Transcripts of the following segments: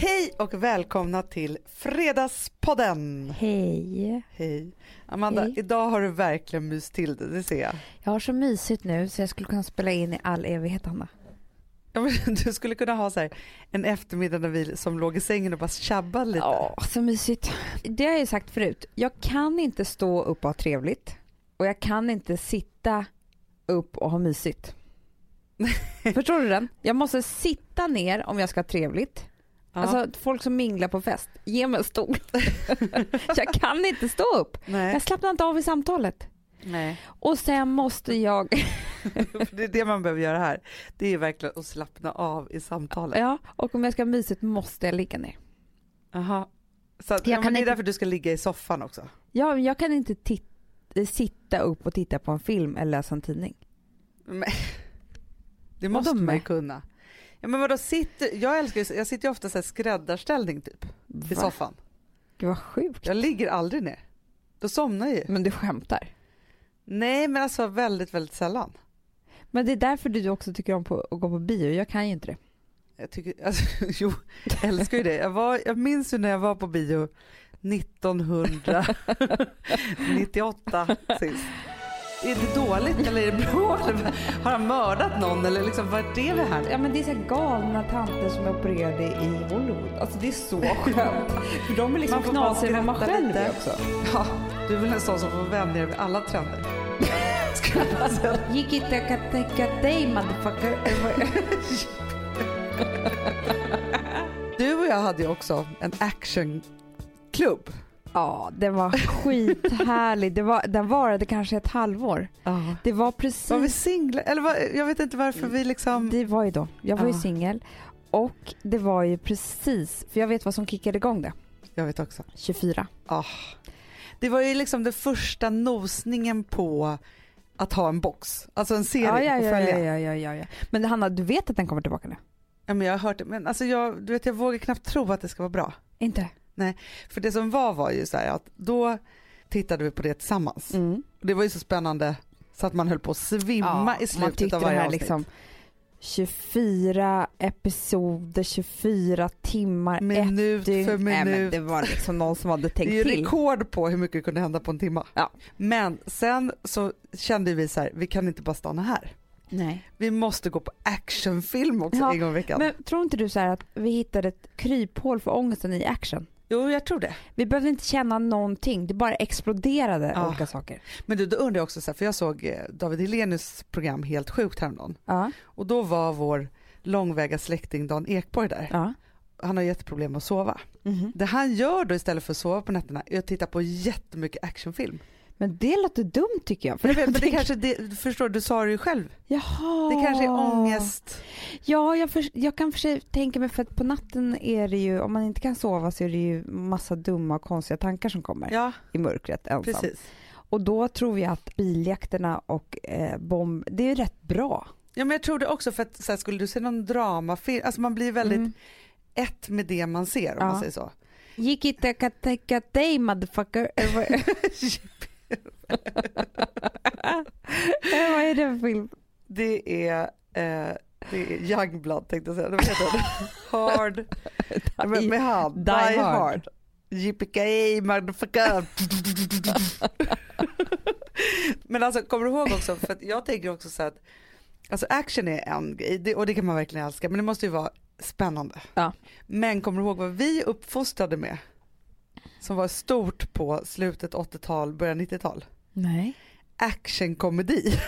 Hej och välkomna till Fredagspodden. Hej. Hej. Amanda, Hej. idag har du verkligen myst till det, det ser jag. Jag har så mysigt nu så jag skulle kunna spela in i all evighet, Anna. Ja, men Du skulle kunna ha så här, en eftermiddag när vi som låg i sängen och bara tjabbade lite. Ja, så mysigt. Det har jag ju sagt förut. Jag kan inte stå upp och ha trevligt och jag kan inte sitta upp och ha mysigt. Förstår du den? Jag måste sitta ner om jag ska ha trevligt. Ja. Alltså folk som minglar på fest, ge mig en stol. jag kan inte stå upp. Nej. Jag slappnar inte av i samtalet. Nej. Och sen måste jag, Det är det man behöver göra här. Det är verkligen att slappna av i samtalet. ja, och om jag ska ha mysigt måste jag ligga ner. Aha. Så att, Jag ja, det är inte- därför du ska ligga i soffan också. Ja, men jag kan inte tit- sitta upp och titta på en film eller läsa en tidning. Men, det måste man ju kunna. Ja, men vadå, sitter, jag älskar jag sitter ju ofta så här skräddarställning typ i Va? soffan. Gud vad sjukt. Jag ligger aldrig ner. Då somnar jag ju. Men du skämtar. Nej men alltså väldigt väldigt sällan. Men det är därför du också tycker om på, att gå på bio. Jag kan ju inte det. Jag tycker, alltså, jo, jag älskar ju det. Jag, var, jag minns ju när jag var på bio 1998 sist. Är det dåligt eller är det bra? Har han mördat någon eller liksom vart är vi här? Ja men det är så galna tanter som är opererade i Hollywood. Alltså det är så skönt. För de är liksom Man får bara knasiga men man själv är också. Ja, du är väl en sån som får vänja dig vid alla trender. Gick inte att tänka dig motherfucker. Du och jag hade ju också en actionklubb. Ja, det var skithärligt. Det var, den varade kanske ett halvår. Ja. Det var precis... Var vi singlar? Eller var, jag vet inte varför vi liksom... Det var ju då. Jag var ju Ja. singel. Och det var ju precis, för jag vet vad som kickade igång det. Jag vet också. 24. Ah. Det var ju liksom den första nosningen på att ha en box. Alltså en serie Ja, ja, att ja, följa. ja, ja, ja, ja, ja. Men Hanna, du vet att den kommer tillbaka nu? Ja, men jag har hört det. Men alltså jag, du vet, jag vågar knappt tro att det ska vara bra. Inte? För det som var var ju så här att då tittade vi på det tillsammans. Mm. Det var ju så spännande så att man höll på att svimma i man slutet av varje det avsnitt. liksom 24 episoder, 24 timmar, minut ett dygn. för minut. Nej, det var liksom någon som hade Det tänkt är ju till. rekord på hur mycket det kunde hända på en timme. Ja. Men sen så kände vi så här, vi kan inte bara stanna här. Nej. Vi måste gå på actionfilm också Ja, en gång i veckan. Men tror inte du så att vi hittade ett kryphål för ångesten i action? Jo, jag tror det. Vi behövde inte känna någonting, det bara exploderade Ja. olika saker. Men du, då undrar jag också så här, för jag såg eh, David Hellenius program Helt sjukt häromdagen. Ja, Och då var vår långväga släkting Dan Ekborg där. ja. Han har jätteproblem med att sova. Mhm. Det han gör då istället för att sova på nätterna är att titta på jättemycket actionfilm. Men det låter dumt tycker jag. För Men, det kanske, det, förstår du, sa det ju själv. Jaha. Det kanske är ångest. Ja, jag, för, jag kan för sig tänka mig för att på natten är det ju, om man inte kan sova så är det ju massa dumma och konstiga tankar som kommer Ja, i mörkret ensam. precis. Och då tror jag att biljakterna och eh, bomb, det är rätt bra. Ja, men jag tror det också för att så här, skulle du se någon dramafilm, alltså man blir väldigt Mm. ett med det man ser om Ja. man säger så. Gick inte att motherfucker. Vad- är det för film? Det är, eh, det är Youngblood tänkte jag säga. Vad heter? Hard. med, med han. Die Hard. Yippee motherfucker. Men alltså kommer du ihåg också, för jag tänker också så att alltså action är en grej och det kan man verkligen älska men det måste ju vara spännande. Ja. Men kommer du ihåg vad vi uppfostrade med? Som var stort på slutet 80-tal, början 90-tal? Nej. Actionkomedi.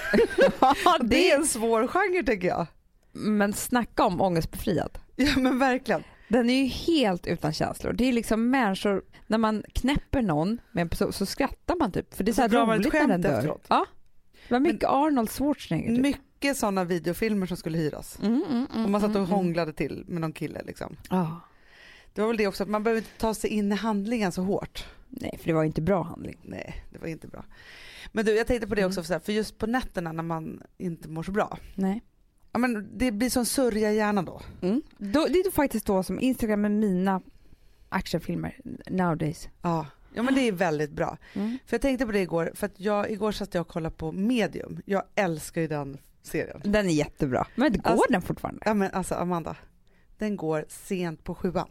Ja, Det är en svår genre tänker jag. Men snacka om ångestbefriad. Ja men verkligen. Den är ju helt utan känslor. Det är liksom människor, när man knäpper någon med en person så skrattar man typ. För det är så så här roligt när den dör. efteråt. Ja. Det var mycket Arnold Schwarzenegger. Typ. Mycket sådana videofilmer som skulle hyras. Mm, mm, mm, Och man satt och mm, mm. hånglade till med någon kille liksom. Ja. Det var väl det också, att man behöver inte ta sig in i handlingen så hårt. Nej, för det var inte bra handling. Nej, det var inte bra. Men du, jag tänkte på det Mm. också, här, för just på nätterna när man inte mår så bra. Nej. Ja, men det blir sån sörja i hjärnan då. Mm. Då, det är faktiskt då som Instagram med mina actionfilmer nowadays. Ja. ja, men det är väldigt bra. Mm. För jag tänkte på det igår, för att jag, igår satt jag och kollade på Medium. Jag älskar ju den serien. Den är jättebra. Men går Alltså- den fortfarande? Ja men alltså Amanda, den går sent på sjuan.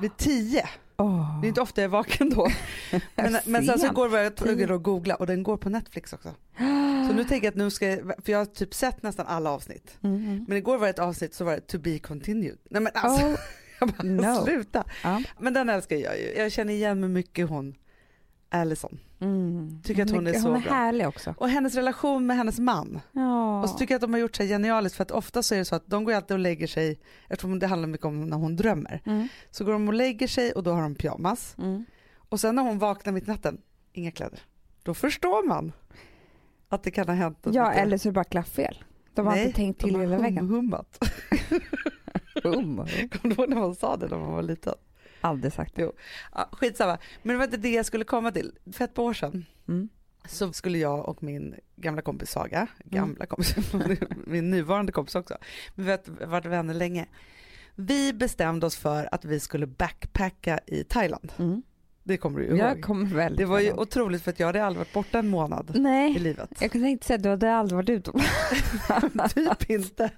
Vid tio. Oh. Det är inte ofta jag är vaken då. Men, men sen så går jag tvungen att googla och den går på Netflix också. Så nu tänker jag att nu ska jag, för jag har typ sett nästan alla avsnitt. Mm. Men igår var det ett avsnitt så var det to be continued. Nej men alltså, Oh, jag bara no. sluta. ja. Men den älskar jag ju. Jag känner igen mig mycket hon, Allison. mm. Tycker att hon är så Hon är bra. härlig också. Och hennes relation med hennes man. Ja. Och så tycker jag att de har gjort här genialiskt för att ofta så är det så att de går alltid och lägger sig, eftersom det handlar mycket om när hon drömmer, Mm. så går de och lägger sig och då har de pyjamas. Mm. Och sen när hon vaknar mitt i natten, inga kläder. Då förstår man att det kan ha hänt Ja, mycket. eller så är det bara klafffel. De har Nej, inte tänkt till de har hela vägen. hum-hummat. Boom. Kommer du ihåg när man sa det när man var liten? Aldrig sagt det. Ja, skitsamma. Men det var inte det jag skulle komma till. För ett par år sedan Mm. så skulle jag och min gamla kompis Saga, gamla kompis, min nuvarande kompis också, vi har varit vänner länge. Vi bestämde oss för att vi skulle backpacka i Thailand. Mm. Det kommer du ju Jag ihåg. kommer väl Det var ju ihåg. otroligt för att jag hade aldrig varit borta en månad i Nej, livet. jag kunde inte säga att du hade aldrig varit ute. typ inte.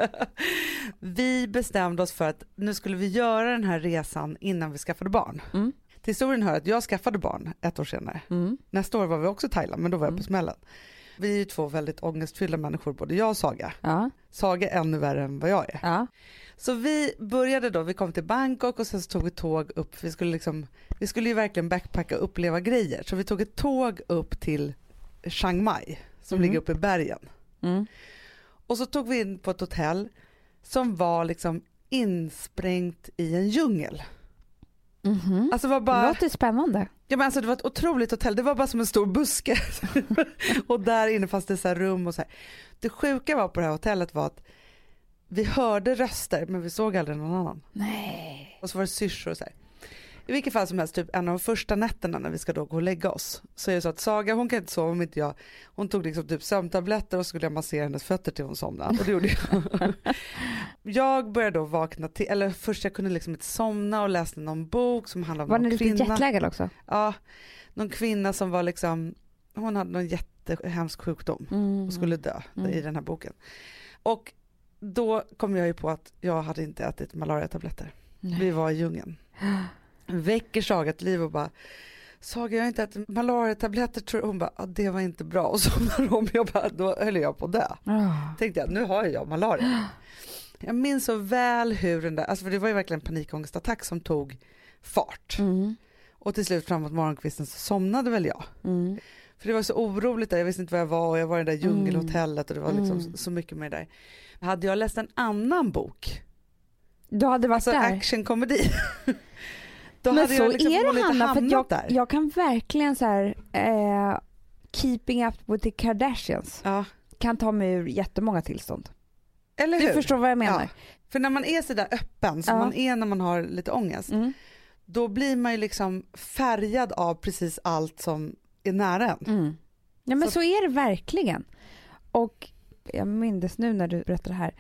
Vi bestämde oss för att nu skulle vi göra den här resan innan vi skaffade barn. Mm. Till historien hör att jag skaffade barn ett år senare. Mm. Nästa år var vi också i Thailand men då var jag Mm. på smällen. Vi är ju två väldigt ångestfyllda människor både jag och Saga. Ja, Saga är ännu värre än vad jag är. ja. Så vi började då, vi kom till Bangkok och sen så tog vi tåg upp, vi skulle liksom, vi skulle ju verkligen backpacka och uppleva grejer. Så vi tog ett tåg upp till Chiang Mai som Mm. ligger uppe i bergen. Mm. Och så tog vi in på ett hotell som var liksom insprängt i en djungel. Mhm. Alltså det var Det bara, låter spännande. ja, men alltså det var ett otroligt hotell, det var bara som en stor buske. och där inne fanns det så rum och så här. Det sjuka var på det här hotellet var att vi hörde röster men vi såg aldrig någon annan. Nej. Och så var det syrsor och så här. I vilket fall som helst, typ en av de första nätterna när vi ska då gå och lägga oss så är det så att Saga hon kan inte sova om inte jag, hon tog liksom typ sömntabletter och så skulle jag massera hennes fötter till hon somnade och det gjorde jag. jag började då vakna till, eller först jag kunde liksom inte somna och läste någon bok som handlade om Var ni någon lite kvinna. jetlaggad också? Ja, någon kvinna som var liksom, hon hade någon jättehemsk sjukdom Mm. och skulle dö Mm. i den här boken. Och då kom jag ju på att jag hade inte ätit malariatabletter. Nej. Vi var i djungeln. Väcker Saga till liv och bara Saga jag har inte ätit malariatabletter tror jag. Hon bara, ah, det var inte bra. Och så hon, jag bara, då höll jag på att dö. Ah. Tänkte jag, nu har jag malaria. Jag minns så väl hur den där, alltså för det var ju verkligen en panikångestattack som tog fart. Mm. Och till slut framåt morgonkvisten så somnade väl jag. Mm. För det var så oroligt där, jag visste inte var jag var och jag var i det där djungelhotellet och det var liksom Mm. så mycket med det där. Hade jag läst en annan bok, Du hade varit alltså där? actionkomedi, då Men hade så jag liksom är det Hanna, för jag, där. jag kan verkligen så här, eh, keeping up with the Kardashians Ja, kan ta mig ur jättemånga tillstånd. eller Du hur? förstår vad jag menar? Ja. För när man är sådär öppen som Ja. man är när man har lite ångest, Mm. då blir man ju liksom färgad av precis allt som är nära en. Mm. Ja men Så- så... är det verkligen. Och jag minns nu när du berättade det här,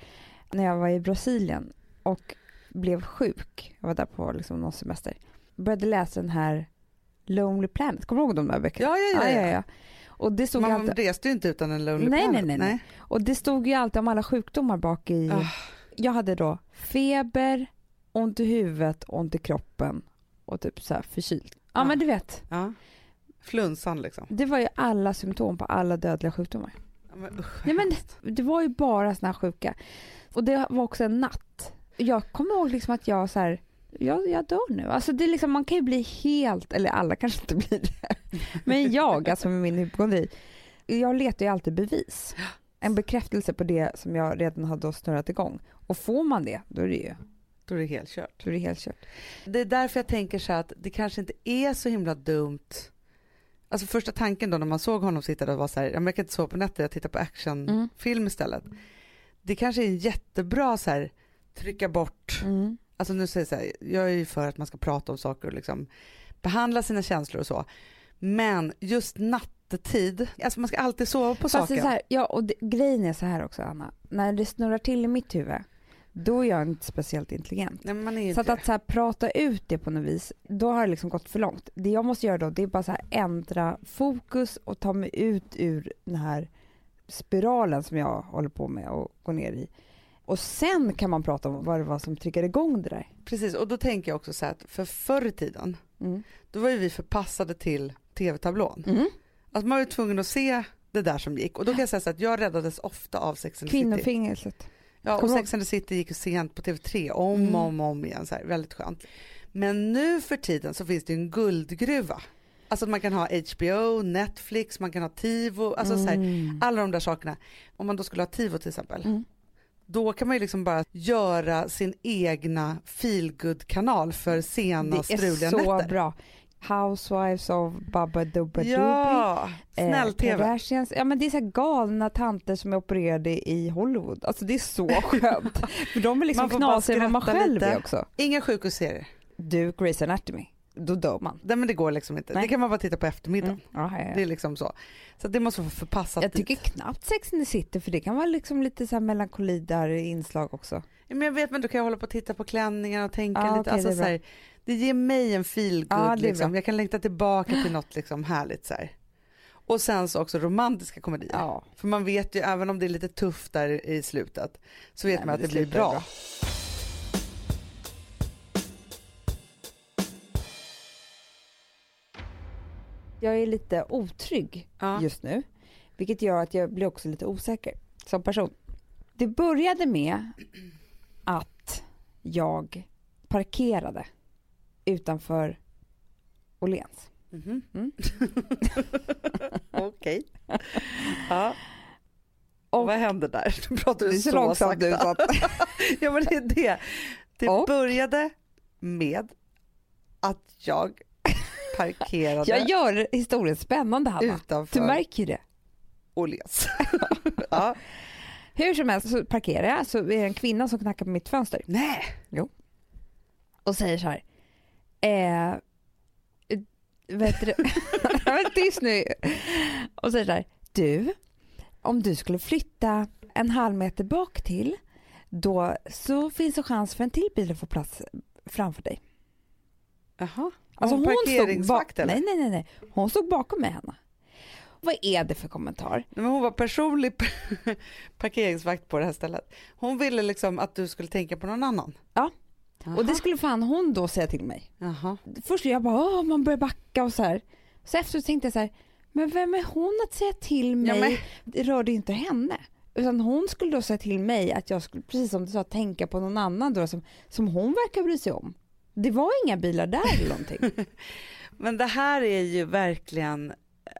när jag var i Brasilien och blev sjuk. Jag var där på liksom någon semester. Började läsa den här Lonely Planet, kommer du ihåg de där böckerna? Ja, ja, ja. ja, ja. ja. Och det stod Man alltid, reste ju inte utan en Lonely Nej, Planet. nej, nej, nej. och det stod ju alltid om alla sjukdomar bak i. Ah. Jag hade då feber, ont i huvudet, ont i kroppen och typ så här förkyld. Ja, Ja. men du vet, Ja. Flunsan liksom. det var ju alla symptom på alla dödliga sjukdomar. Ja, men, usch, Ja, men hemskt. det var ju bara såna här sjuka. Och det var också en natt. Jag kommer ihåg liksom att jag så här, jag, jag dör nu. Alltså det är liksom, man kan ju bli helt, eller alla kanske inte blir det. Men jag, alltså med min hypokondri, jag letar ju alltid bevis. En bekräftelse på det som jag redan hade snurrat igång. Och får man det, då är det ju Då är det helt kört. då är det helt kört. Det är därför jag tänker så att det kanske inte är så himla dumt. Alltså första tanken då när man såg honom sitta där var så här, jag kan inte sova på nätter, jag tittar på actionfilm Mm. istället. Det kanske är jättebra så här, trycka bort, Mm. alltså nu säger jag så här, jag är ju för att man ska prata om saker och liksom behandla sina känslor och så. Men just nattetid, alltså man ska alltid sova på Fast saken. så här, ja, och det, grejen är så här också Anna, när det snurrar till i mitt huvud, då är jag inte speciellt intelligent. Nej, Så att, att så här, prata ut det på något vis, då har det liksom gått för långt. Det jag måste göra då, det är bara så här, ändra fokus och ta mig ut ur den här spiralen som jag håller på med och gå ner i. Och sen kan man prata om vad det var som triggade igång det där. Precis, och då tänker jag också så här att för förr i tiden, Mm. då var ju vi förpassade till tv-tablån. Mm. Att man var ju tvungen att se det där som gick och då kan jag säga så att jag räddades ofta av Sex and the City. Kvinnofängelset. Ja, och Sex and the City gick sent på TV3 om Mm. och om, om igen, så här, väldigt skönt. Men nu för tiden så finns det en guldgruva. Alltså man kan ha HBO, Netflix, man kan ha Tivo, alltså så här, Mm. alla de där sakerna. Om man då skulle ha Tivo till exempel, Mm. då kan man ju liksom bara göra sin egna feelgood-kanal för sena Det struliga är så nätter. bra. Housewives of Baba Dubba. Ja, Eh, snäll-tv. Kardashians. Ja men det är så galna tanter som är opererade i Hollywood. Alltså det är så skönt. För de är liksom knasigare än vad man själv lite. är också. Inga sjukhusserier. Du, Grey's Anatomy. Då dör man. Nej men det går liksom inte. Nej. Det kan man bara titta på eftermiddagen. Mm. Ja, ja, ja. Det är liksom så. Så det måste vara förpassat Jag dit. tycker knappt Sex and the City för det kan vara liksom lite så här melankoli där inslag också. Ja, Men jag vet men då kan jag hålla på och titta på klänningar och tänka Ja, lite. okej, alltså, det så här, det ger mig en feelgood Ja, det är liksom. Jag kan längta tillbaka till något liksom härligt så här. Och sen så också romantiska komedier. Ja. För man vet ju även om det är lite tufft där i slutet så vet Nej, man att det det blir bra. bra. Jag är lite otrygg Ja. just nu, vilket gör att jag blir också lite osäker som person. Det började med att jag parkerade utanför Åhléns. Mhm. Mm. Okej. Ja. Och Vad hände där? Nu pratar du så så, långsamt nu att Ja men det är det. Det Och? började med att jag parkerade jag gör historien spännande Hanna. utanför Du märker ju det. Åhléns. ja. Hur som helst så parkerar jag så är det en kvinna som knackar på mitt fönster Nej. och säger så här. Eh, vet du, men tyst nu. Och säger så här. Du, om du skulle flytta en halv meter bak till då så finns det chans för en till bil att få plats framför dig. Jaha. Alltså hon hon stod nej, nej, nej, nej. Hon stod bakom mig Hanna. Vad är det för kommentar? Men hon var personlig parkeringsvakt på det här stället. Hon ville liksom att du skulle tänka på någon annan. Ja. Jaha. Och det skulle fan hon då säga till mig. Jaha. Först jag bara, åh, man börjar backa och så här. Så efteråt tänkte jag så här, men vem är hon att säga till mig? Ja, men- Det rörde inte henne. Utan hon skulle då säga till mig att jag skulle, precis som du sa, tänka på någon annan då som, som hon verkar bry sig om. Det var inga bilar där eller någonting. Men det här är ju verkligen,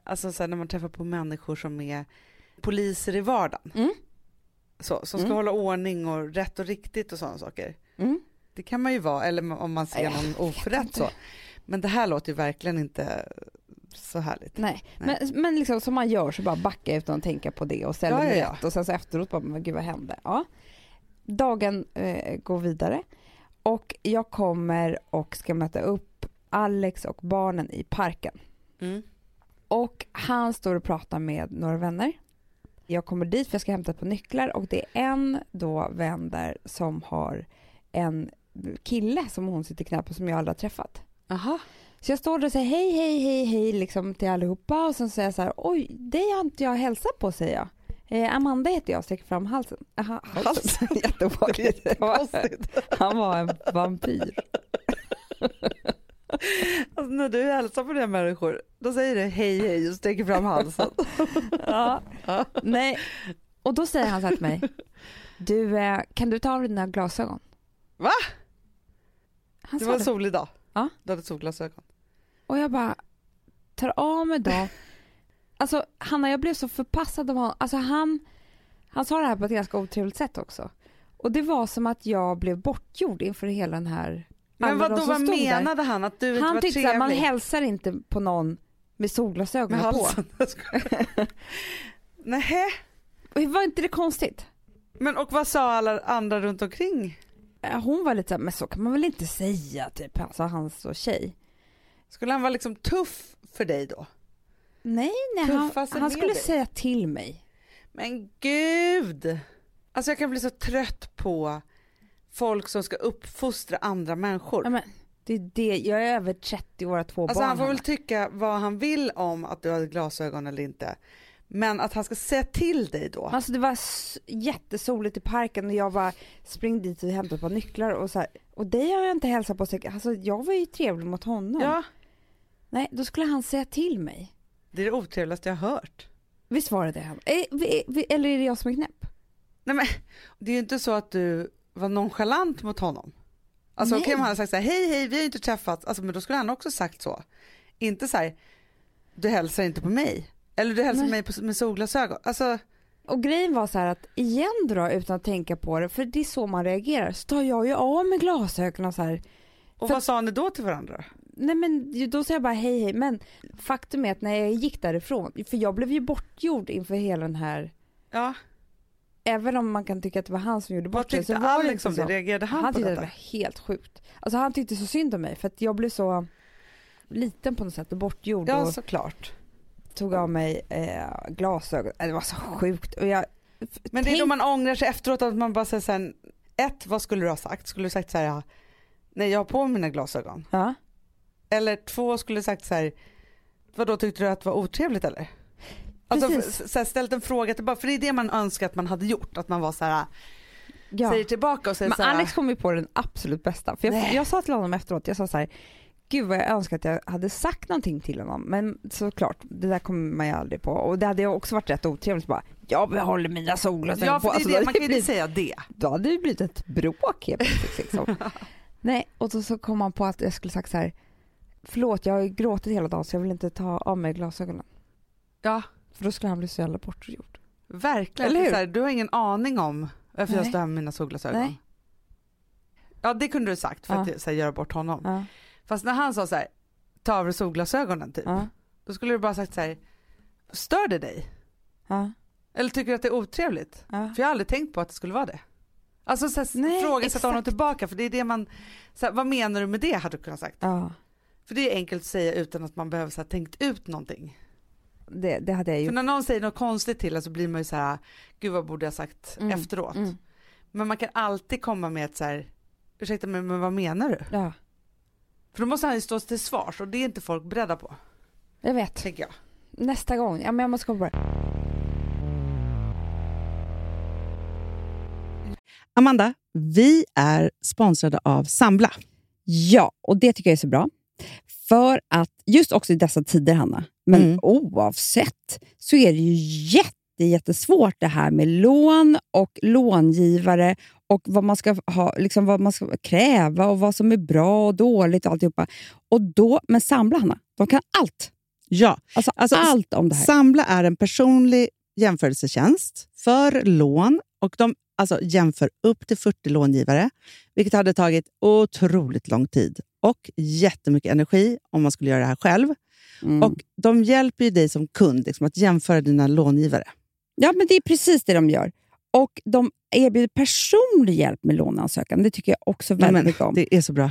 alltså så här, när man träffar på människor som är poliser i vardagen. Mm. Så, som ska Mm. hålla ordning och rätt och riktigt och sådana saker. Mm. Det kan man ju vara, eller om man ser någon oförrätt så. Men det här låter ju verkligen inte så härligt. Nej, Nej. men, men liksom som man gör så bara backa utan att tänka på det och ställa Ja, ja, ja. rätt och sen så efteråt bara, men gud vad hände? Ja. Dagen eh, går vidare och jag kommer och ska möta upp Alex och barnen i parken. Mm. Och han står och pratar med några vänner. Jag kommer dit för jag ska hämta ett par nycklar och det är en då vän där som har en kille som hon sitter knä på som jag aldrig har träffat. Aha. Så jag står där och säger hej, hej, hej, hej liksom till allihopa och sen säger jag så här, oj, dig har inte jag hälsat på säger jag. Eh, Amanda heter jag, sträcker fram halsen. Aha, halsen. Jätteobehagligt. Han var en vampyr. Alltså, när du hälsar på dina människor, då säger du hej hej och sträcker fram halsen. Ja. Nej, och då säger han så här till mig, du, eh, kan du ta av dina glasögon? Va? Han Det var en solig dag. Ja. Du hade solglasögon. Och jag bara, tar av mig dem. Alltså Hanna, jag blev så förpassad av honom. Alltså han, han sa det här på ett ganska otrevligt sätt också. Och det var som att jag blev bortgjord inför hela den här... Men vad då, vad stod där. menade han? Att du inte Han var tyckte trevlig? att man hälsar inte på någon med solglasögon med på. Nähä? Och Var inte det konstigt? Men och vad sa alla andra runt omkring? Eh, Hon var lite så här, men så kan man väl inte säga typ, alltså hans och tjej. Skulle han vara liksom tuff för dig då? Nej, nej, han, han skulle säga till mig. Men gud! Alltså jag kan bli så trött på folk som ska uppfostra andra människor. Ja, men, det är det, jag är över 30 år och två Alltså barn. han får väl tycka vad han vill om att du har glasögon eller inte. Men att han ska säga till dig då. Alltså det var jättesoligt i parken och jag bara spring dit och hämtade ett par nycklar och så här. Och dig har jag inte hälsat på. så- Alltså jag var ju trevlig mot honom. Ja, Nej, då skulle han säga till mig. Det är det otrevligaste jag har hört. Visst var det det? Eh, Eller är det jag som är knäpp? Nej men det är ju inte så att du var nonchalant mot honom. Alltså okej om han hade sagt så här, hej hej vi har inte träffats, alltså, men då skulle han också sagt så. Inte så här, du hälsar inte på mig. Eller du hälsar Nej. mig på, med solglasögon. Alltså, Och grejen var så här att igen då utan att tänka på det, för det är så man reagerar, så tar jag ju av mig glasögonen så här. och vad sa ni då till varandra? Nej men då säger jag bara hej hej, men faktum är att när jag gick därifrån, för jag blev ju bortgjord inför hela den här, Ja, även om man kan tycka att det var han som gjorde vad bort sig, tyckte var det Alex inte om det? så. Reagerade han, Han på tyckte att det detta? var helt sjukt. Alltså han tyckte så synd om mig för att jag blev så liten på något sätt och bortgjord Ja och såklart. tog av mig eh, glasögon. Det var så sjukt. Och jag, Men det är då tänk- man ångrar sig efteråt att man bara säger sen, ett, vad skulle du ha sagt? Skulle du sagt så här, ja, nej jag har på mig mina glasögon. Ja. Eller två, skulle sagt så här, vad då tyckte du att det var otrevligt eller? Alltså Precis. så här, ställt en fråga tillbaka, för det är det man önskar att man hade gjort, att man var så här, Ja. säger tillbaka och säger Men så här, Alex kom ju på den absolut bästa. För jag, jag sa till honom efteråt, jag sa så här, gud vad jag önskar att jag hade sagt någonting till honom. Men såklart, det där kommer man ju aldrig på. Och det hade också varit rätt otrevligt bara, jag behåller mina solglasögon ja på. är Alltså, det, man kan ju inte säga det. Då hade det blivit ett bråk helt liksom. Nej, och då så kom han på att jag skulle sagt så här, förlåt jag har gråtit hela dagen så jag vill inte ta av mig glasögonen. Ja, För då skulle han bli så jävla bortgjord. verkligen. Eller hur? Så här, du har ingen aning om varför jag står här med mina solglasögon. Nej. Ja det kunde du sagt för Ja. att så här, göra bort honom. Ja, Fast när han sa så här, ta av dig solglasögonen typ, ja, då skulle du bara sagt så här, stör det dig? Eller tycker du att det är otrevligt? För jag har aldrig tänkt på att det skulle vara det. Alltså så här, Nej, frågasätta exakt. honom tillbaka för det är det man, så här, vad menar du med det hade du kunnat sagt. För det är enkelt att säga utan att man behöver så här, tänkt ut någonting. Det, det hade jag För gjort. när någon säger något konstigt till en så blir man ju så här, gud vad borde jag sagt Mm, efteråt. Mm. Men man kan alltid komma med ett så här, ursäkta mig men vad menar du? Ja, För då måste han ju stå till svars och det är inte folk beredda på, jag vet. tänker jag. Nästa gång. Ja, men jag måste komma på det. Amanda, vi är sponsrade av Sambla. Ja, och det tycker jag är så bra. För att just också i dessa tider, Hanna, men Mm. oavsett, så är det ju jätte, jättesvårt det här med lån och långivare och vad man ska ha, liksom vad man ska kräva och vad som är bra och dåligt och alltihopa. Och då, men Sambla, Hanna, de kan allt. Ja, Alltså, Alltså, allt om det här. Sambla är en personlig jämförelsetjänst för lån och de alltså, jämför upp till 40 långivare, vilket hade tagit otroligt lång tid och jättemycket energi om man skulle göra det här själv. Mm. Och De hjälper ju dig som kund liksom, att jämföra dina långivare. Ja, men det är precis det de gör. Och de erbjuder personlig hjälp med låneansökan. Det tycker jag också väldigt men, mycket om. det är så bra.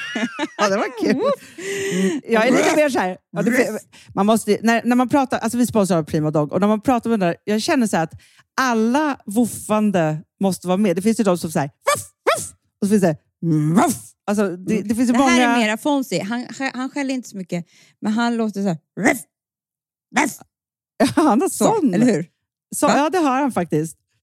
ja, det var kul. Mm, Jag är lite mer så här, man måste, när, när man pratar, alltså vi sponsrar Prima Dog och när man pratar med den där, jag känner så att alla woofande måste vara med. Det finns ju de som säger voff, voff, och så finns det voff. Alltså, det, det finns ju Det många... här är mera Fonzie. Han, han skäller inte så mycket, men han låter så här. Ruff, ruff, Han har så, sån. eller hur? Så, ja, det har han faktiskt.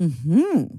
Mm-hmm.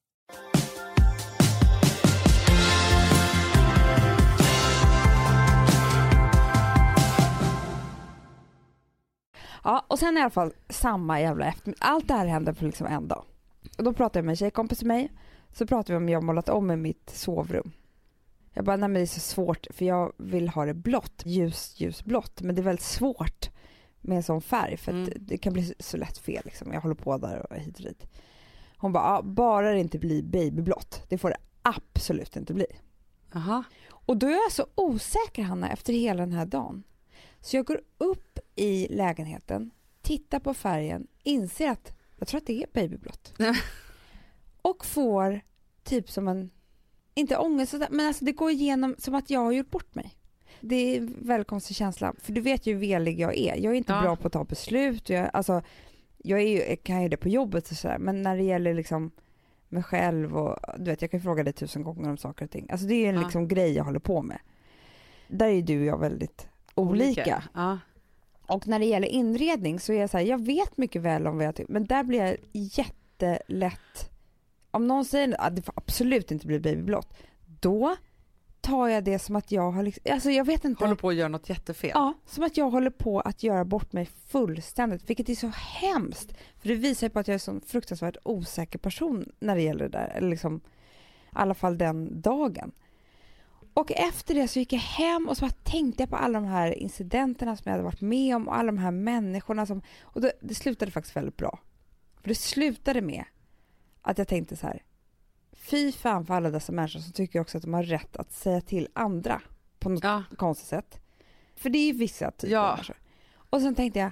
Ja, och sen i alla fall samma jävla eftermiddag. Allt det här hände på liksom en dag. Och då pratade jag med en tjejkompis till mig. Så pratade vi om jag målat om i mitt sovrum. Jag bara, nej men det är så svårt för jag vill ha det blått, ljus, ljusblått. Men det är väldigt svårt med en sån färg för mm. det kan bli så lätt fel liksom. Jag håller på där och hit och dit. Hon bara, ja, bara det inte blir babyblått. Det får det absolut inte bli. Aha. Och då är jag så osäker Hanna efter hela den här dagen. Så jag går upp i lägenheten, tittar på färgen, inser att jag tror att det är babyblått. och får typ som en, inte ångest, men alltså det går igenom som att jag har gjort bort mig. Det är en väldigt konstig känsla, för du vet ju hur velig jag är. Jag är inte ja. bra på att ta beslut. Jag, alltså, jag, ju, jag kan ju det på jobbet och sådär, men när det gäller liksom mig själv och du vet, jag kan fråga dig tusen gånger om saker och ting. Alltså det är en ja. liksom grej jag håller på med. Där är du och jag väldigt olika. olika. Ja. Och när det gäller inredning så är jag så här, jag vet mycket väl om vad jag tycker, men där blir jag jättelätt, om någon säger att det får absolut inte bli babyblått, då tar jag det som att jag har liksom, alltså jag vet inte. Håller på att göra något jättefel? Ja, som att jag håller på att göra bort mig fullständigt, vilket är så hemskt. För det visar ju på att jag är en sån fruktansvärt osäker person när det gäller det där, eller liksom, i alla fall den dagen. Och efter det så gick jag hem och så tänkte jag på alla de här incidenterna som jag hade varit med om och alla de här människorna som... Och det, det slutade faktiskt väldigt bra. För det slutade med att jag tänkte så här. Fy fan för alla dessa människor som tycker också att de har rätt att säga till andra på något ja. konstigt sätt. För det är ju vissa typer ja. av människor. Och sen tänkte jag,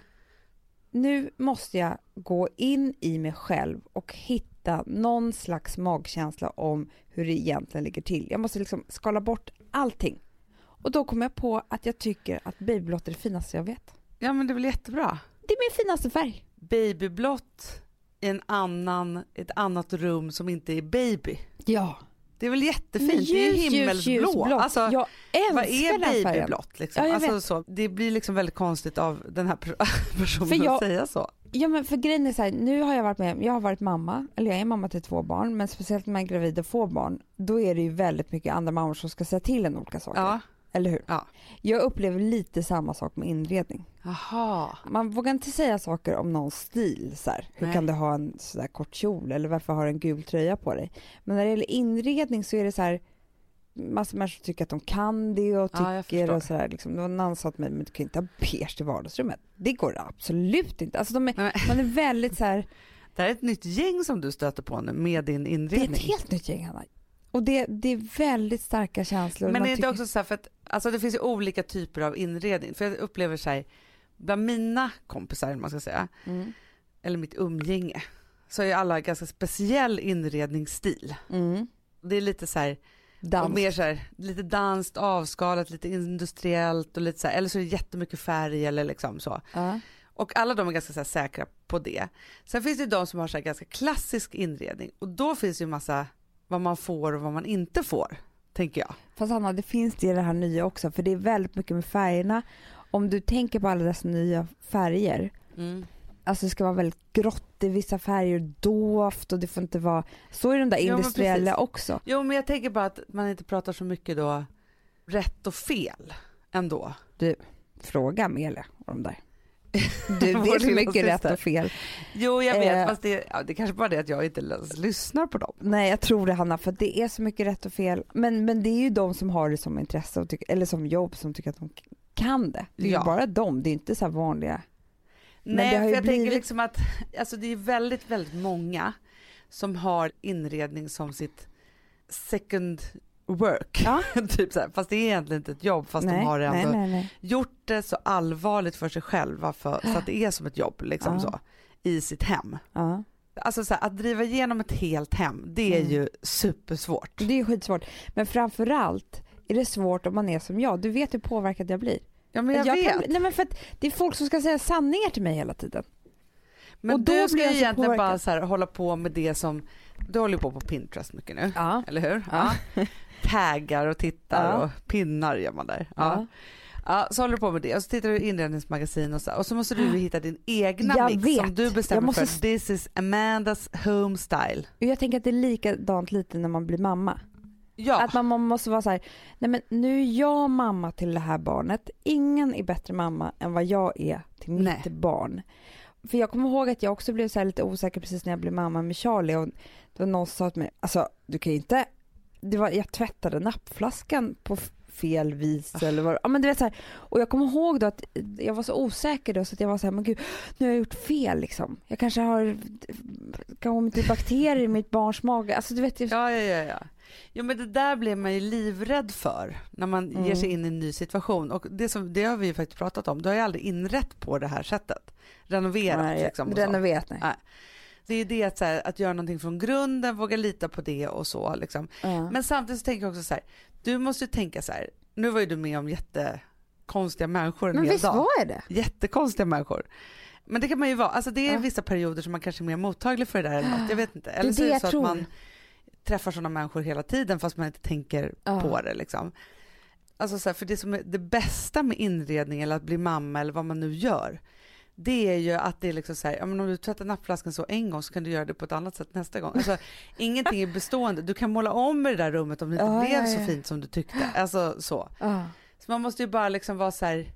nu måste jag gå in i mig själv och hitta någon slags magkänsla om hur det egentligen ligger till. Jag måste liksom skala bort allting. Och då kom jag på att jag tycker att babyblått är det finaste jag vet. Ja men det är väl jättebra. Det är min finaste färg. Babyblått i en annan, ett annat rum som inte är baby. Ja. Det är väl jättefint, ljus, det är himmelsblå. Ljus, alltså, jag älskar vad är babyblått? Liksom? Ja, alltså, så, det blir liksom väldigt konstigt av den här personen jag, att säga så. Ja men för grejen är så här, nu har jag varit med, jag har varit mamma, eller jag är mamma till två barn, men speciellt när man är gravid och får barn, då är det ju väldigt mycket andra mammor som ska säga till en olika saker. Ja. Eller hur? Ja. Jag upplever lite samma sak med inredning. Aha. Man vågar inte säga saker om någons stil. Så här. Hur Nej. kan du ha en sådär kort kjol eller varför har du en gul tröja på dig? Men när det gäller inredning så är det så här Massor av människor tycker att de kan det och tycker ja, och sådär. Liksom. Någon annan sa till mig, men du kan inte ha beige i vardagsrummet. Det går absolut inte. Alltså de är, man är väldigt så här... Det här är ett nytt gäng som du stöter på nu med din inredning. Det är ett helt nytt gäng Hanna. Och det, det är väldigt starka känslor. Men är det inte också så här, för att alltså det finns ju olika typer av inredning. För jag upplever så här, bland mina kompisar, man ska säga, mm. eller mitt umgänge, så är alla ganska speciell inredningsstil. Mm. Det är lite så här, och mer så här, lite danskt, avskalat, lite industriellt och lite så här, eller så är det jättemycket färg eller liksom så. Uh. Och alla de är ganska så säkra på det. Sen finns det de som har så ganska klassisk inredning och då finns det ju massa vad man får och vad man inte får, tänker jag. Fast Anna, det finns det i det här nya också, för det är väldigt mycket med färgerna. Om du tänker på alla dessa nya färger, mm. Alltså det ska vara väldigt grått i vissa färger, doft och det får inte vara... Så är de där industriella precis. också. Jo men jag tänker bara att man inte pratar så mycket då rätt och fel ändå. Fråga Amelia om de där. Du vet så lilla mycket rätt och fel. Jo jag vet Eh. fast det, ja, det kanske bara är det att jag inte ens lyssnar på dem. Nej jag tror det Hanna för det är så mycket rätt och fel. Men, men det är ju de som har det som intresse och tycker, eller som jobb som tycker att de kan det. Det är Ja. ju bara de, det är inte så här vanliga. Men Nej för jag tänker blivit- liksom att alltså, det är väldigt väldigt många som har inredning som sitt second work. Ja. typ så här. Fast det är egentligen inte ett jobb fast nej, de har ändå nej, nej, gjort det så allvarligt för sig själva för, så att det är som ett jobb liksom Ja. så i sitt hem. Ja. Alltså så här, att driva igenom ett helt hem det är Mm. ju supersvårt. Det är skitsvårt. Men framförallt är det svårt om man är som jag. Du vet hur påverkad jag blir. Ja men jag, kan, vet. bli- nej men för det är folk som ska säga sanningar till mig hela tiden. Men och då du ska blir jag egentligen bara påverkad. så här, hålla på med det som, du håller på på Pinterest mycket nu, Ja. eller hur? Ja. Taggar och tittar Ja. och pinnar gör man där. Ja. Ja. Så håller du på med det och så tittar du inredningsmagasin och så, och så måste du hitta din egna Jag mix vet. som du bestämmer Jag måste- för. This is Amandas home style. Jag tänker att det är likadant lite när man blir mamma. Ja, Att man måste vara så här, nej men nu är jag mamma till det här barnet. Ingen är bättre mamma än vad jag är till mitt Nej. barn. För jag kommer ihåg att jag också blev så lite osäker precis när jag blev mamma med Charlie och det var någon som sa till mig, alltså du kan ju inte, det var, jag tvättade nappflaskan på fel vis eller vad ja, men du vet så här, och jag kommer ihåg då att jag var så osäker då så att jag var så här, men gud nu har jag gjort fel liksom. Jag kanske har kommit till bakterier i mitt barns mage. Alltså du vet, jag, ja, ja, ja, ja. Jo men det där blir man ju livrädd för när man Mm. ger sig in i en ny situation och det, som, det har vi ju faktiskt pratat om, du har ju aldrig inrett på det här sättet. Renoverat nej, liksom. och så. renoverat nej. Nej. Det är det att, så här, att göra någonting från grunden, våga lita på det och så liksom. Ja. Men samtidigt så tänker jag också så här, du måste ju tänka så här, nu var ju du med om jättekonstiga människor en Men hel visst dag. var det? Jättekonstiga människor. Men det kan man ju vara, alltså det är Ja. vissa perioder som man kanske är mer mottaglig för det där eller något, jag vet inte. Eller det så är det jag så att tror. man träffar sådana människor hela tiden fast man inte tänker Ja. på det liksom. Alltså så här, för det som är det bästa med inredning eller att bli mamma eller vad man nu gör, det är ju att det är liksom så här, om du tvättar nappflaskan så en gång så kan du göra det på ett annat sätt nästa gång. Alltså, ingenting är bestående. Du kan måla om i det där rummet om det inte Ja, blev ja, så ja. fint som du tyckte. Alltså så. Ja. Så man måste ju bara liksom vara så här,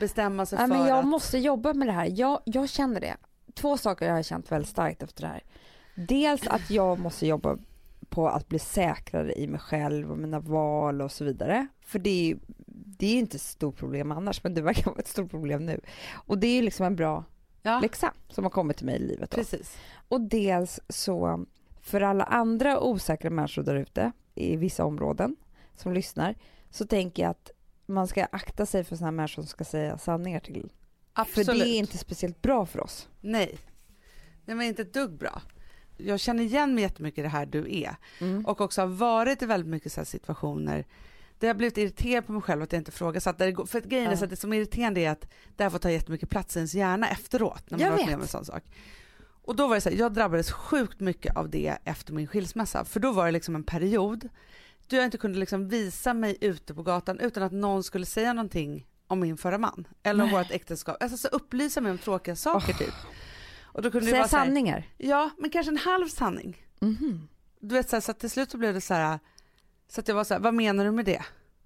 bestämma sig Ja, för men jag att... måste jobba med det här. Jag, jag känner det. Två saker jag har känt väldigt starkt efter det här. Dels att jag måste jobba på att bli säkrare i mig själv och mina val och så vidare. För det är ju det är inte ett stort problem annars, men det verkar vara ett stort problem nu. Och det är ju liksom en bra Ja, läxa som har kommit till mig i livet. Då. precis. Och dels så, för alla andra osäkra människor där ute i vissa områden som lyssnar, så tänker jag att man ska akta sig för sådana människor som ska säga sanningar till. Absolut. För det är inte speciellt bra för oss. Nej, det var inte ett dugg bra. Jag känner igen mig jättemycket i det här du är och också har varit i väldigt mycket så situationer där jag blivit irriterad på mig själv att jag inte frågasatt. Där det går, för att grejen är så att det som är irriterande är att det här får ta jättemycket plats i ens hjärna efteråt när man Jag har varit med om en sån sak. Och då var det så här, jag drabbades sjukt mycket av det efter min skilsmässa för då var det liksom en period då jag inte kunde liksom visa mig ute på gatan utan att någon skulle säga någonting om min förra man eller om Nej. vårt äktenskap, alltså så upplysa mig om tråkiga saker typ. Och då kunde det Säga vara så här, sanningar. ja men kanske en halv sanning. Mhm. Du vet så, här, så att till slut så blev det så här så att jag var så här, vad menar du med det?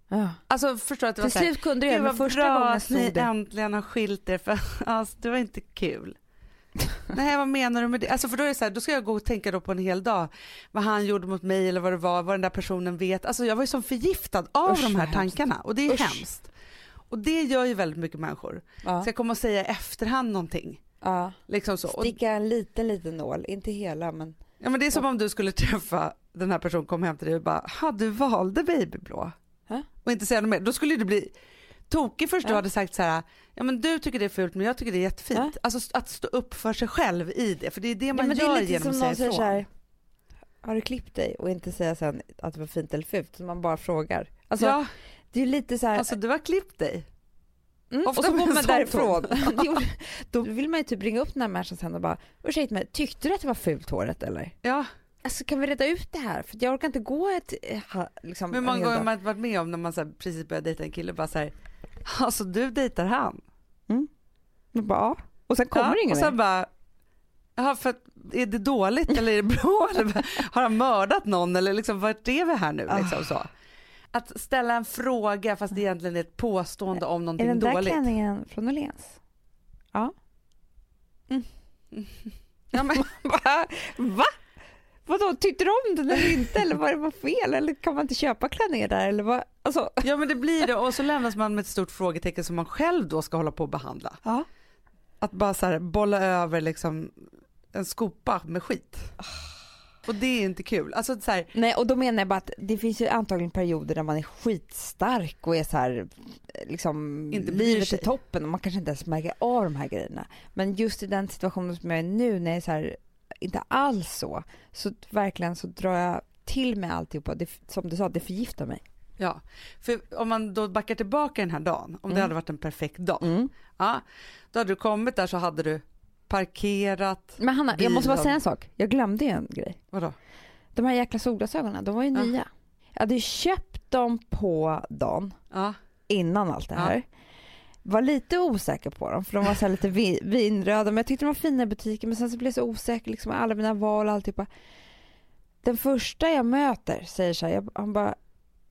Ja. Alltså förstår att det var Till så här, slut kunde du det, men första bra gången att ni det. äntligen har skilt er för alltså, det var inte kul. Nej vad menar du med det? Alltså för då är det så här, då ska jag gå och tänka då på en hel dag vad han gjorde mot mig eller vad det var, vad den där personen vet. Alltså jag var ju som förgiftad av Usch, de här tankarna och det är Usch. hemskt. Och det gör ju väldigt mycket människor. Ja. Ska komma och säga i efterhand någonting. Ja. Liksom så. Sticka en liten, liten nål, inte hela men. ja, men det är som om du skulle träffa den här personen, kom hem till dig och bara, ha du valde babyblå. Hä? Och inte säga något mer. Då skulle du bli tokig först du Ja. hade sagt så här, ja men du tycker det är fult men jag tycker det är jättefint. Alltså att stå upp för sig själv i det, för det är det man ja, det gör lite genom att säga säger så ifrån. här, har du klippt dig? Och inte säga sen att det var fint eller fult, utan man bara frågar. Alltså, ja, det är lite så här, alltså du har klippt dig. Mm, Ofta och så går man därifrån. Då vill man ju typ ringa upp den här människan sen och bara, ursäkta mig, tyckte du att det var fult håret eller? Ja, Alltså kan vi reda ut det här? För jag orkar inte gå ett, eh, liksom, hur en många gånger har man varit med om när man så här, precis börjar dejta en kille och bara så här, alltså du dejtar han? Man bara, ja. Och sen kommer och ingen sen mer. bara, jaha, för att, är det dåligt eller är det bra? eller har han mördat någon eller liksom, vart är vi här nu? Ah. Liksom så. Att ställa en fråga fast det egentligen är ett påstående om Är någonting den där dåligt. klänningen från Åhléns? Ja. Ja, men, Va? Va? Vadå, tyckte du om den eller inte? Eller var det var fel? Eller kan man inte köpa klänningar där? Eller vad? Alltså, ja men det blir det och så lämnas man med ett stort frågetecken som man själv då ska hålla på att behandla. ja. Att bara så här, bolla över liksom en skopa med skit. Och det är inte kul. Alltså så här, Nej, och då menar jag bara att det finns ju antagligen perioder där man är skitstark och är så här, liksom, Inte livet är toppen och man kanske inte ens märker av de här grejerna. Men just i den situationen som jag är nu när jag är så här, inte alls så, så verkligen så drar jag till mig alltihopa. Det, som du sa, det förgiftar mig. ja. För om man då backar tillbaka den här dagen, om det Mm. hade varit en perfekt dag. Ja, då hade du kommit där så hade du parkerat, Men Hanna, jag måste bara säga en sak. Jag glömde ju en grej. vadå? De här jäkla solglasögonen, de var ju Ja. nya. Jag hade köpt dem på dagen Ja, innan allt det Ja. här. Var lite osäker på dem för de var så lite vi- vinröda men jag tyckte de var fina i butiken men sen så blev jag så osäker liksom med alla mina val och alltihopa. Den första jag möter säger så här, jag, han bara,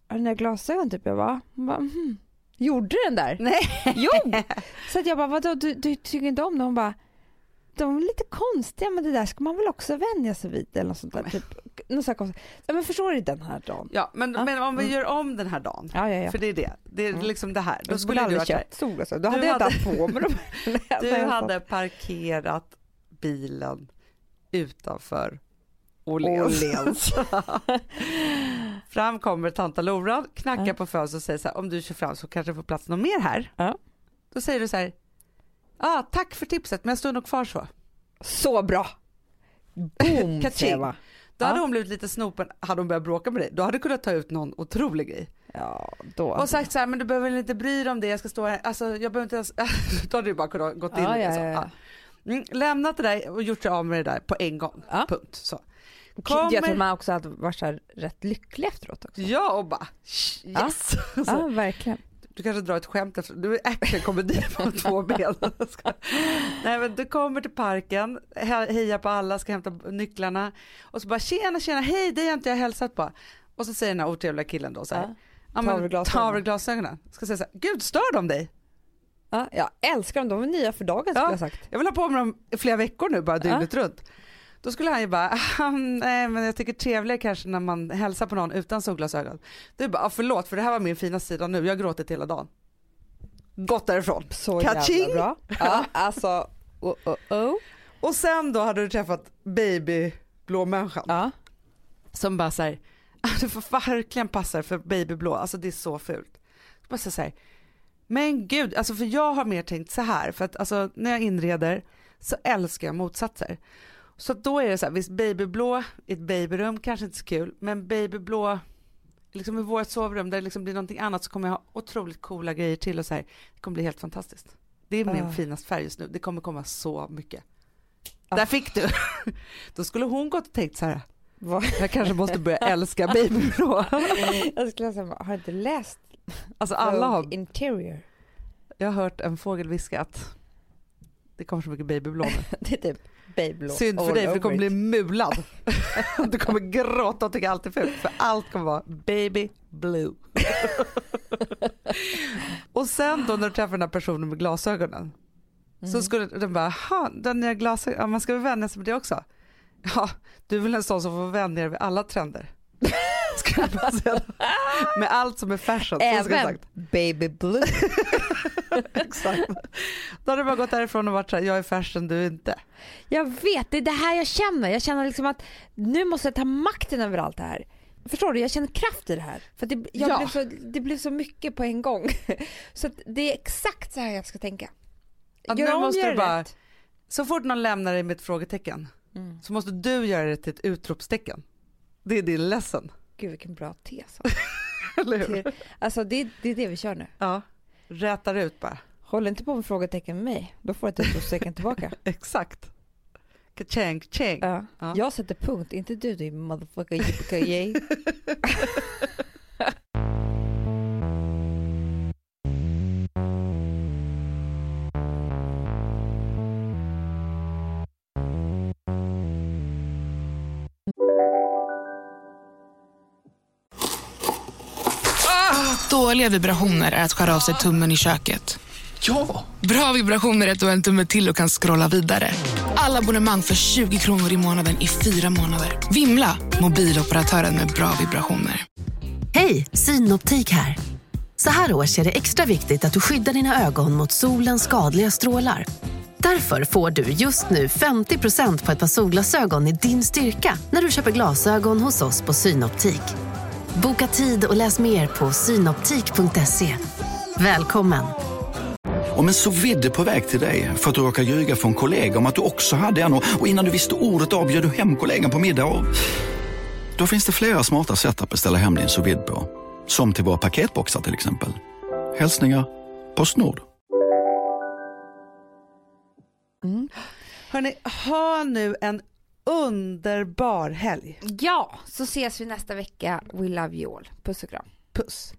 har du nya glasögon typ? Jag bara, hon bara mhm. Gjorde den där? Nej. Jo! Så jag bara, vadå du, du tycker inte om dem? Hon bara, de är lite konstiga men det där ska man väl också vänja sig vid eller något sånt där. Typ. Något så här konstigt. Ja, men förstår du den här dagen? Ja, men, Ja. men om vi Mm. gör om den här dagen, Ja, ja, för det är det, det är Mm. liksom det här. Då Jag skulle du här. köpt solglasögon. Då hade jag inte haft på mig dem. Du hade parkerat bilen utanför Åhléns. Fram kommer tanta Lora, knackar på fönstret och säger så här, om du kör fram så kanske det får plats någon mer här. Då säger du så här, ah, tack för tipset men jag står nog kvar så. Så bra! Boom, bara. Då Ja. hade hon blivit lite snopen, hade hon börjat bråka med dig, då hade du kunnat ta ut någon otrolig grej. Ja, då. Och sagt så här, men du behöver väl inte bry dig om det, jag ska stå här, alltså jag behöver inte ens, då hade du bara kunnat gått in ja, ja, ja, ja. Ja. Mm, lämnat det där och gjort sig av med det där på en gång. Ja. Punkt. Så. Jag tror Kommer, man också hade varit så rätt lycklig efteråt också. ja och bara Ja. yes. Så, Ja, verkligen. Du kanske drar ett skämt efter, du är actionkomedi på två ben. Nej men du kommer till parken, he- hejar på alla, ska hämta nycklarna och så bara tjena tjena, hej det är inte jag hälsat på. Och så säger den här otrevliga killen då så här, Ja. ja, Ta av dig glasögonen." Ska säga så här, gud stör de dig? Ja, jag älskar dem, de är nya för dagen skulle Ja. jag sagt. Jag vill ha på mig dem i flera veckor nu bara dygnet runt. Då skulle han ju bara, "Ah, nej men jag tycker trevligare kanske när man hälsar på någon utan solglasögon. Du bara, "Ah, förlåt för det här var min fina sida nu, jag har gråtit hela dagen. Gått därifrån. Så Kaching! bra. Ja, alltså, oh, oh, oh. Och sen då hade du träffat babyblå människan Ja. som bara såhär, du får verkligen passa för babyblå, alltså det är så fult. Så bara så här, men gud, alltså för jag har mer tänkt så här, för att alltså när jag inreder så älskar jag motsatser. Så då är det så här, visst babyblå i ett babyrum kanske inte så kul, men babyblå liksom i vårt sovrum där det liksom blir någonting annat så kommer jag ha otroligt coola grejer till och så här, det kommer bli helt fantastiskt. Det är min Ah. finaste färg just nu, det kommer komma så mycket. Ah. Där fick du! Då skulle hon gått och tänkt så här, Vad- jag kanske måste börja älska babyblå. Jag skulle säga, har du inte läst Alltså alla har, Interior? jag har hört en fågel viska att det kommer så mycket babyblå nu. Det är typ Synd för dig för du kommer over bli it. mulad. Du kommer gråta och tycka allt är fult för allt kommer vara baby blue. Och sen då när du träffar den här personen med glasögonen Mm. så skulle den bara, ha den nya glasögonen, man ska väl vänja sig med det också. Ja, du är väl en sån som får vänja dig vid alla trender. Med allt som är fashion. Även baby blue. Exakt. Då hade du bara gått därifrån och varit såhär, jag är fashion, du är inte. Jag vet, det är det här jag känner. Jag känner liksom att nu måste jag ta makten över allt det här. Förstår du? Jag känner kraft i det här. För det, Ja. blev så, det blev så mycket på en gång. Så det är exakt så här jag ska tänka. Att Gör nu måste gör du bara- rätt. Så fort någon lämnar dig med ett frågetecken Mm. så måste du göra det till ett utropstecken. Det är din lesson, Gud vilken bra tes. eller hur? Alltså det, det är det vi kör nu. Ja, rätar ut bara. Håll inte på med frågetecken med mig. Då får du ett utropstecken tillbaka. Exakt. Ka-chang, chang. Ja. Ja. Jag sätter punkt, inte du din motherfucker yippee Dåliga vibrationer är att skära av sig tummen i köket. Ja! Bra vibrationer är att du har en tumme till och kan scrolla vidare. Alla abonnemang för 20 kronor i månaden i fyra månader. Vimla! Mobiloperatören med bra vibrationer. Hej, Synoptik här. Så här års är det extra viktigt att du skyddar dina ögon mot solens skadliga strålar. Därför får du just nu 50% på ett par solglasögon i din styrka när du köper glasögon hos oss på Synoptik. Boka tid och läs mer på synoptik.se. Välkommen! Om en så vidde på väg till dig för att du råkar ljuga från kollega om att du också hade en och innan du visste ordet av du hem kollegan på middag och... Då finns det flera smarta sätt att beställa hem din sous på. Som till våra paketboxar till exempel. Hälsningar Postnord. Hörni, ha nu en underbar helg. Ja, så ses vi nästa vecka. We love you all. Puss och kram. Puss.